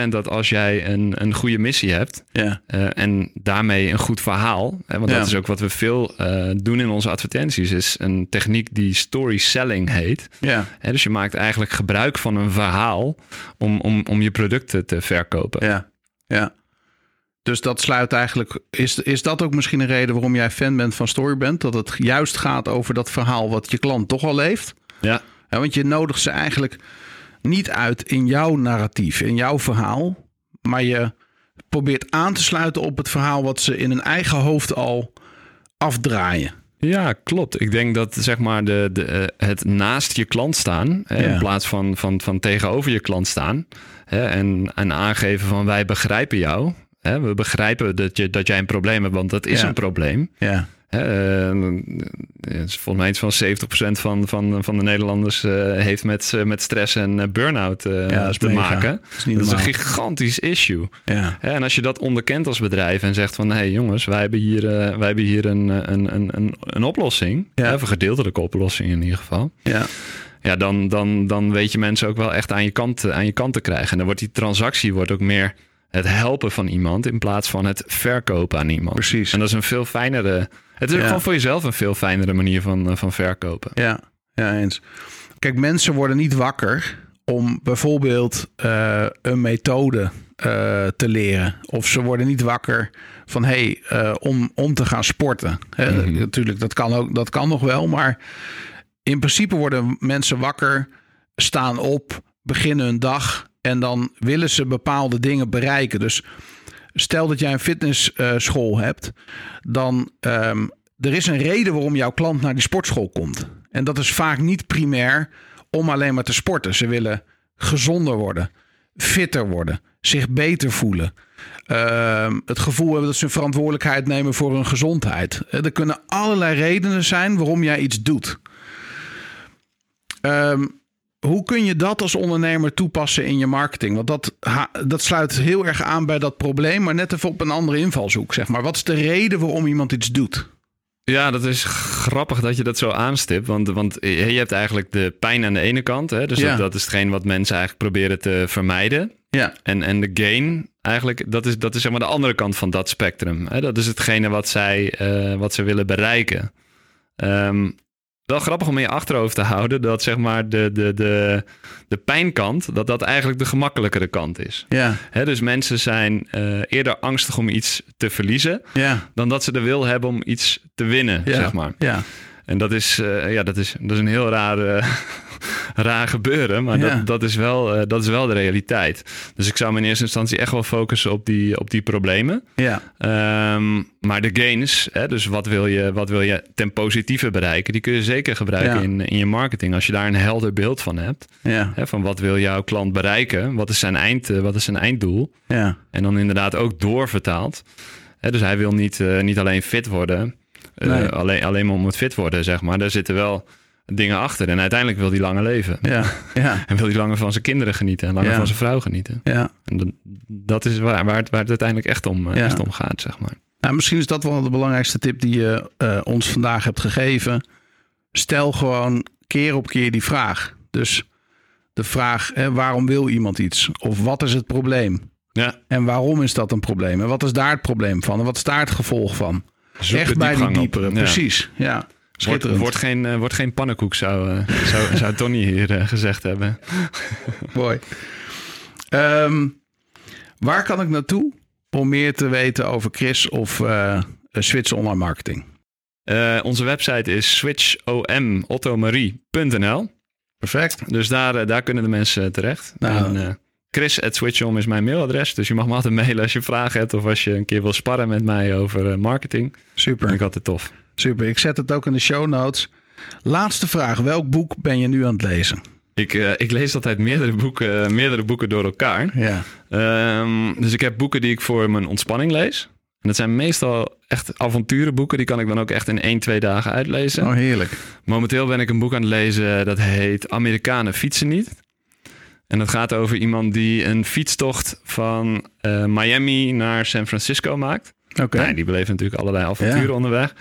100% dat als jij een, een goede missie hebt ja. uh, en daarmee een goed verhaal, hè, want Ja. dat is ook wat we veel uh, doen in onze advertenties, is een techniek die story selling heet. Ja. Hè, dus je maakt eigenlijk gebruik van een verhaal om, om, om je producten te verkopen. Ja. Ja. Dus dat sluit eigenlijk. Is, is dat ook misschien een reden waarom jij fan bent van Storyband? Dat het juist gaat over dat verhaal wat je klant toch al leeft? Ja. Ja, want je nodigt ze eigenlijk niet uit in jouw narratief, in jouw verhaal. Maar je probeert aan te sluiten op het verhaal wat ze in hun eigen hoofd al afdraaien. Ja, klopt. Ik denk dat zeg maar de, de, uh, het naast je klant staan, hè, Ja. in plaats van, van, van tegenover je klant staan. Hè, en, en aangeven van wij begrijpen jou. Hè, we begrijpen dat, je, dat jij een probleem hebt, want dat is Ja. een probleem. Ja. Hè, eh, het is volgens mij iets van 70% van, van, van de Nederlanders eh, heeft met, eh, met stress en burn-out Ja, te mega. maken. Dat is Dat is een gigantisch issue. Ja. En als je dat onderkent als bedrijf en zegt van... hé hey jongens, wij hebben hier, wij hebben hier een, een, een, een, een oplossing. Ja. Of een gedeeltelijke oplossing in ieder geval. Ja. Ja, dan, dan, dan weet je mensen ook wel echt aan je kant, aan je kant te krijgen. En dan wordt die transactie wordt ook meer het helpen van iemand... in plaats van het verkopen aan iemand. Precies. En dat is een veel fijnere... Het is Ja. gewoon voor jezelf een veel fijnere manier van, eh, van verkopen. Ja, ja, eens. Kijk, mensen worden niet wakker om bijvoorbeeld eh, een methode eh, te leren. Of ze worden niet wakker van hey, om, om te gaan sporten. Hè, Mhm. Natuurlijk, dat kan, ook, dat kan nog wel. Maar in principe worden mensen wakker, staan op, beginnen hun dag. En dan willen ze bepaalde dingen bereiken. Dus stel dat jij een fitnessschool hebt, dan ehm, er is een reden waarom jouw klant naar die sportschool komt. En dat is vaak niet primair om alleen maar te sporten. Ze willen gezonder worden, fitter worden, zich beter voelen. Ehm, het gevoel hebben dat ze verantwoordelijkheid nemen voor hun gezondheid. Eh, Er kunnen allerlei redenen zijn waarom jij iets doet. Ehm, hoe kun je dat als ondernemer toepassen in je marketing? Want dat, dat sluit heel erg aan bij dat probleem, maar net even op een andere invalshoek. Zeg maar. Wat is de reden waarom iemand iets doet? Ja, dat is grappig dat je dat zo aanstipt. Want, want je hebt eigenlijk de pijn aan de ene kant. Hè? Dus Ja. dat, dat is hetgeen wat mensen eigenlijk proberen te vermijden. Ja, En, en de gain, eigenlijk, dat is, dat is zeg maar de andere kant van dat spectrum. Hè? Dat is hetgene wat zij, eh, wat ze willen bereiken. Ehm, wel grappig om in je achterhoofd te houden dat zeg maar de, de, de, de pijnkant, dat dat eigenlijk de gemakkelijkere kant is. ja, Hè, dus mensen zijn eh, eerder angstig om iets te verliezen ja, dan dat ze de wil hebben om iets te winnen, ja. zeg maar. Ja, En dat is, eh, ja, dat is, dat is een heel raar, <laughs> raar gebeuren, maar Ja. dat, dat, is wel, eh, dat is wel de realiteit. Dus ik zou me in eerste instantie echt wel focussen op die, op die problemen. ja, Ehm, maar de gains, hè, dus wat wil, je, wat wil je ten positieve bereiken, die kun je zeker gebruiken Ja. in, in je marketing. Als je daar een helder beeld van hebt, ja, hè, van wat wil jouw klant bereiken, wat is zijn, eind, eh, wat is zijn einddoel. ja, En dan inderdaad ook doorvertaald. Hè, dus hij wil niet, eh, niet alleen fit worden, alleen, alleen maar om het fit worden, zeg maar. Daar zitten wel dingen achter. En uiteindelijk wil hij langer leven. ja, ja, En wil hij langer van zijn kinderen genieten en langer Ja. van zijn vrouw genieten. ja. En dat, is waar, waar, het, waar het uiteindelijk echt om, eh, Ja. echt om gaat, zeg maar. Nou, misschien is dat wel de belangrijkste tip die je eh, ons vandaag hebt gegeven. Stel gewoon keer op keer die vraag. Dus de vraag, hè, waarom wil iemand iets? Of wat is het probleem? Ja, En waarom is dat een probleem? En wat is daar het probleem van? En wat is daar het gevolg van? zoek Echt bij die op. diepere, Ja. precies. Ja, Wordt, geen, eh, wordt geen pannenkoek, zou, eh, zou, <laughs> zou Tony hier eh, gezegd hebben. <laughs> Mooi. Ehm, waar kan ik naartoe om meer te weten over Chris of Switch Online Marketing? Onze website is switchomottomarie.nl. Perfect. Dus daar, daar kunnen de mensen terecht. Nou, en, Chris at Switchom is mijn mailadres. Dus je mag me altijd mailen als je vragen hebt of als je een keer wil sparren met mij over marketing. Super. Vind ik altijd tof. Super. Ik zet het ook in de show notes. Laatste vraag. Welk boek ben je nu aan het lezen? Ik, uh, ik lees altijd meerdere boeken, meerdere boeken door elkaar. Ja. Um, dus ik heb boeken die ik voor mijn ontspanning lees. En dat zijn meestal echt avonturenboeken. Die kan ik dan ook echt in één, twee dagen uitlezen. Oh, heerlijk. Momenteel ben ik een boek aan het lezen dat heet Amerikanen fietsen niet. En dat gaat over iemand die een fietstocht van uh, Miami naar San Francisco maakt. Oké. Okay. Nou, die beleeft natuurlijk allerlei avonturen ja. onderweg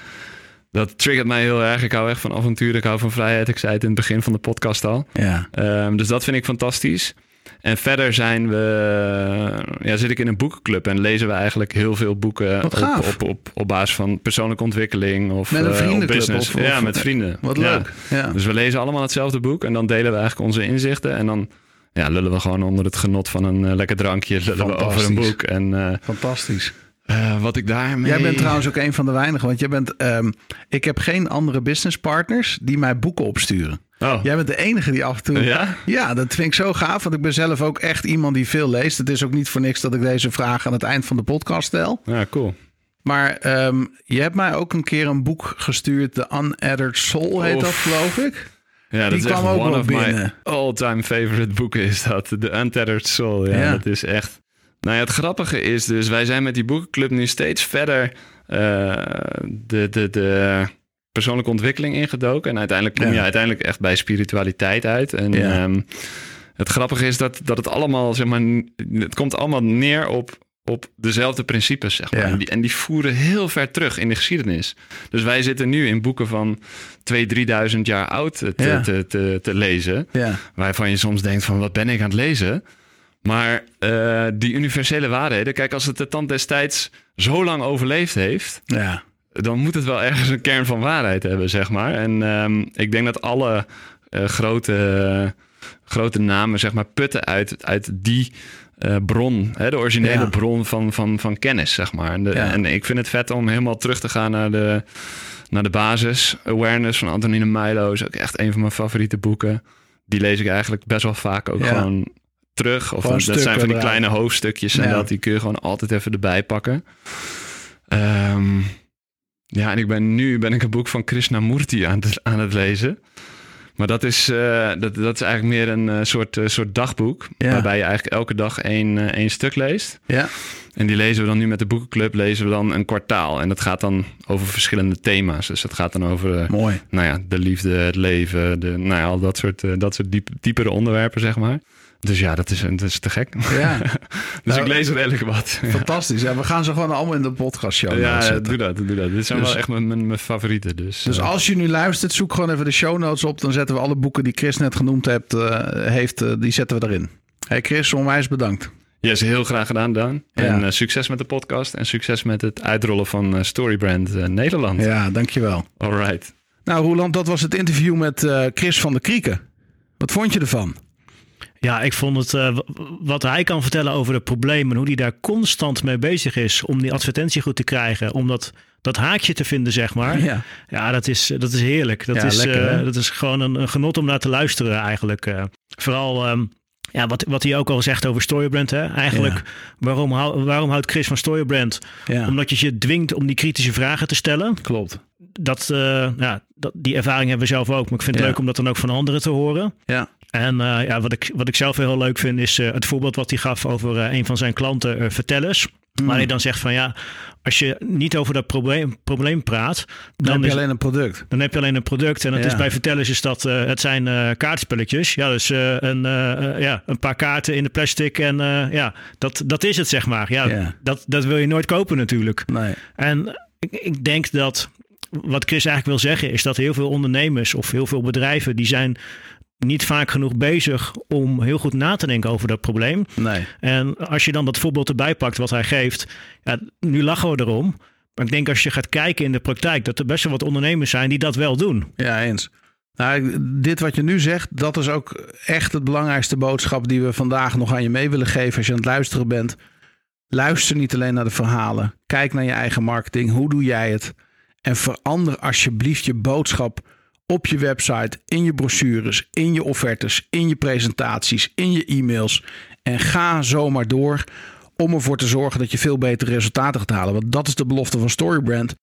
dat triggert mij heel erg. Ik hou echt van avontuur. Ik hou van vrijheid. Ik zei het in het begin van de podcast al. Ja. Um, dus dat vind ik fantastisch. En verder zijn we, ja, zit ik in een boekenclub en lezen we eigenlijk heel veel boeken op, op, op, op, basis van persoonlijke ontwikkeling of met een vriendenclub uh, business. Of, ja, met vrienden. Wat leuk. Ja. Dus we lezen allemaal hetzelfde boek en dan delen we eigenlijk onze inzichten en dan ja, lullen we gewoon onder het genot van een uh, lekker drankje lullen we over een boek. En, uh, Fantastisch. Uh, wat ik daarmee... Jij bent trouwens ook een van de weinigen. Want jij bent, um, ik heb geen andere businesspartners die mij boeken opsturen. Oh. Jij bent de enige die af en toe... Ja? Ja, dat vind ik zo gaaf. Want ik ben zelf ook echt iemand die veel leest. Het is ook niet voor niks dat ik deze vraag aan het eind van de podcast stel. Ja, cool. Maar um, je hebt mij ook een keer een boek gestuurd. The Unedited Soul heet dat, geloof ik. Ja, dat die is echt one of binnen. my all-time favorite boeken is dat. The Untethered Soul. Ja, Ja. dat is echt... Nou ja, het grappige is dus, wij zijn met die boekenclub nu steeds verder uh, de, de, de persoonlijke ontwikkeling ingedoken. En uiteindelijk kom je Ja. uiteindelijk echt bij spiritualiteit uit. En Ja. ehm, het grappige is dat, dat het allemaal, zeg maar, het komt allemaal neer op, op dezelfde principes, zeg maar. Ja. En, die, en die voeren heel ver terug in de geschiedenis. Dus wij zitten nu in boeken van 2.000, 3.000 jaar oud te, Ja. te, te, te lezen. Ja, Waarvan je soms denkt van wat ben ik aan het lezen? Maar eh, die universele waarheden, kijk, als het de tand destijds zo lang overleefd heeft, ja, dan moet het wel ergens een kern van waarheid hebben, zeg maar. En ehm, ik denk dat alle eh, grote, grote namen, zeg maar, putten uit, uit die eh, bron, hè, de originele Ja. bron van, van, van kennis, zeg maar. En, de- Ja. en ik vind het vet om helemaal terug te gaan naar de, naar de basis. Awareness van Antonine Milo is ook echt een van mijn favoriete boeken. Die lees ik eigenlijk best wel vaak ook Ja. gewoon terug. Of Gewoon dat zijn van die kleine hoofdstukjes en dat die kun je gewoon altijd even erbij pakken. Ehm, ja, en ik ben nu ben ik een boek van Krishnamurti aan het, aan het lezen. Maar dat is, eh, dat, dat is eigenlijk meer een eh, soort, eh, soort dagboek. Ja. Waarbij je eigenlijk elke dag één, één stuk leest. ja, En die lezen we dan nu met de boekenclub, lezen we dan een kwartaal. En dat gaat dan over verschillende thema's. Dus dat gaat dan over mooi. nou ja, de liefde, het leven, de, nou ja, al dat soort, dat soort diep, diepere onderwerpen, zeg maar. Dus ja, dat is, dat is te gek. Ja, <laughs> dus Nou, ik lees redelijk wat. Ja. <laughs> fantastisch. Ja, we gaan ze gewoon allemaal in de podcast show Ja, zetten. doe dat, doe dat. Dit zijn Dus- wel echt mijn, mijn, mijn favorieten. Dus, Dus eh, als je nu luistert, zoek gewoon even de show notes op. Dan zetten we alle boeken die Chris net genoemd hebt, eh, heeft, eh, die zetten we erin. Hey Chris, onwijs bedankt. yes, heel graag gedaan, Daan. Ja. En succes met de podcast en succes met het uitrollen van Storybrand Nederland. Ja, dankjewel. All right. Nou Roland, dat was het interview met Chris van der Krieken. Wat vond je ervan? Ja, ik vond het eh, w- wat hij kan vertellen over de problemen, hoe hij daar constant mee bezig is om die advertentie goed te krijgen, om dat, dat haakje te vinden, zeg maar. Ja. Ja, dat is, dat is heerlijk. Dat, Ja, is, lekker, eh, dat is gewoon een, een genot om naar te luisteren eigenlijk. eh. vooral ehm, ja, wat, wat hij ook al zegt over Storybrand. Hè? Eigenlijk, Ja. waarom, hou- waarom houdt Chris van Storybrand? Ja, Omdat je je dwingt om die kritische vragen te stellen. klopt. Dat, eh, ja, dat, die ervaring hebben we zelf ook. Maar ik vind het Ja. leuk om dat dan ook van anderen te horen. Ja, En eh, ja, wat, ik, wat ik zelf heel leuk vind is eh, het voorbeeld wat hij gaf over eh, een van zijn klanten, Vertellers. Waar hij dan zegt van ja, als je niet over dat probleem, probleem praat, dan, dan, heb je is, alleen een product. dan heb je alleen een product. En dat Ja. is bij Vertellers is dat, het zijn kaartspelletjes. Ja, dus een, ja, een paar kaarten in de plastic en ja, dat, dat is het zeg maar. Ja, Ja. Dat, dat wil je nooit kopen natuurlijk. Nee. En ik, ik denk dat wat Chris eigenlijk wil zeggen is dat heel veel ondernemers of heel veel bedrijven die zijn niet vaak genoeg bezig om heel goed na te denken over dat probleem. Nee. En als je dan dat voorbeeld erbij pakt wat hij geeft, ja, nu lachen we erom. Maar ik denk als je gaat kijken in de praktijk, dat er best wel wat ondernemers zijn die dat wel doen. Ja, eens. Nou, dit wat je nu zegt, dat is ook echt het belangrijkste boodschap die we vandaag nog aan je mee willen geven als je aan het luisteren bent. Luister niet alleen naar de verhalen. Kijk naar je eigen marketing. Hoe doe jij het? En verander alsjeblieft je boodschap op je website, in je brochures, in je offertes, in je presentaties, in je e-mails. En ga zomaar door om ervoor te zorgen dat je veel betere resultaten gaat halen. Want dat is de belofte van Storybrand.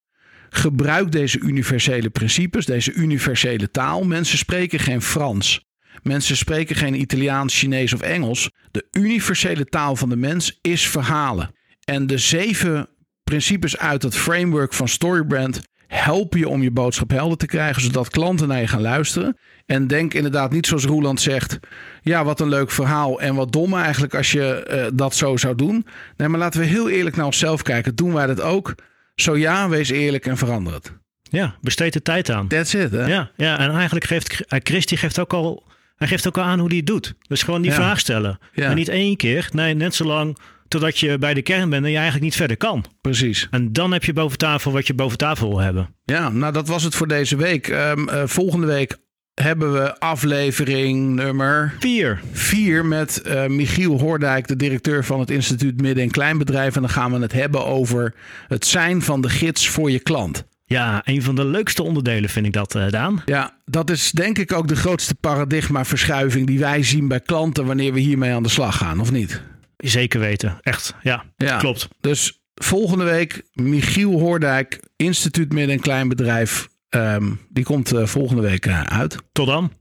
Gebruik deze universele principes, deze universele taal. Mensen spreken geen Frans. Mensen spreken geen Italiaans, Chinees of Engels. De universele taal van de mens is verhalen. En de zeven principes uit het framework van Storybrand helpen je om je boodschap helder te krijgen, zodat klanten naar je gaan luisteren. En denk inderdaad niet zoals Roeland zegt: ja, wat een leuk verhaal en wat dom eigenlijk als je uh, dat zo zou doen. Nee, maar laten we heel eerlijk naar onszelf kijken. Doen wij dat ook? Zo ja, wees eerlijk en verander het. Ja, besteed de tijd aan. That's it. Hè? Ja, ja, en eigenlijk geeft Christy geeft ook al, hij geeft ook al aan hoe hij het doet. Dus gewoon die Ja. vraag stellen. Ja. En niet één keer, nee, net zo lang totdat je bij de kern bent en je eigenlijk niet verder kan. Precies. En dan heb je boven tafel wat je boven tafel wil hebben. Ja, nou dat was het voor deze week. Ehm, eh, volgende week hebben we aflevering nummer Vier. 4 met eh, Michiel Hoordijk, de directeur van het instituut Midden- en Kleinbedrijf. En dan gaan we het hebben over het zijn van de gids voor je klant. Ja, een van de leukste onderdelen vind ik dat, eh, Daan. Ja, dat is denk ik ook de grootste paradigmaverschuiving die wij zien bij klanten wanneer we hiermee aan de slag gaan, of niet? Zeker weten. Echt, ja, Ja. klopt. Dus volgende week Michiel Hoordijk, instituut Midden- en Kleinbedrijf. Ehm, die komt eh, volgende week eh, uit. Tot dan.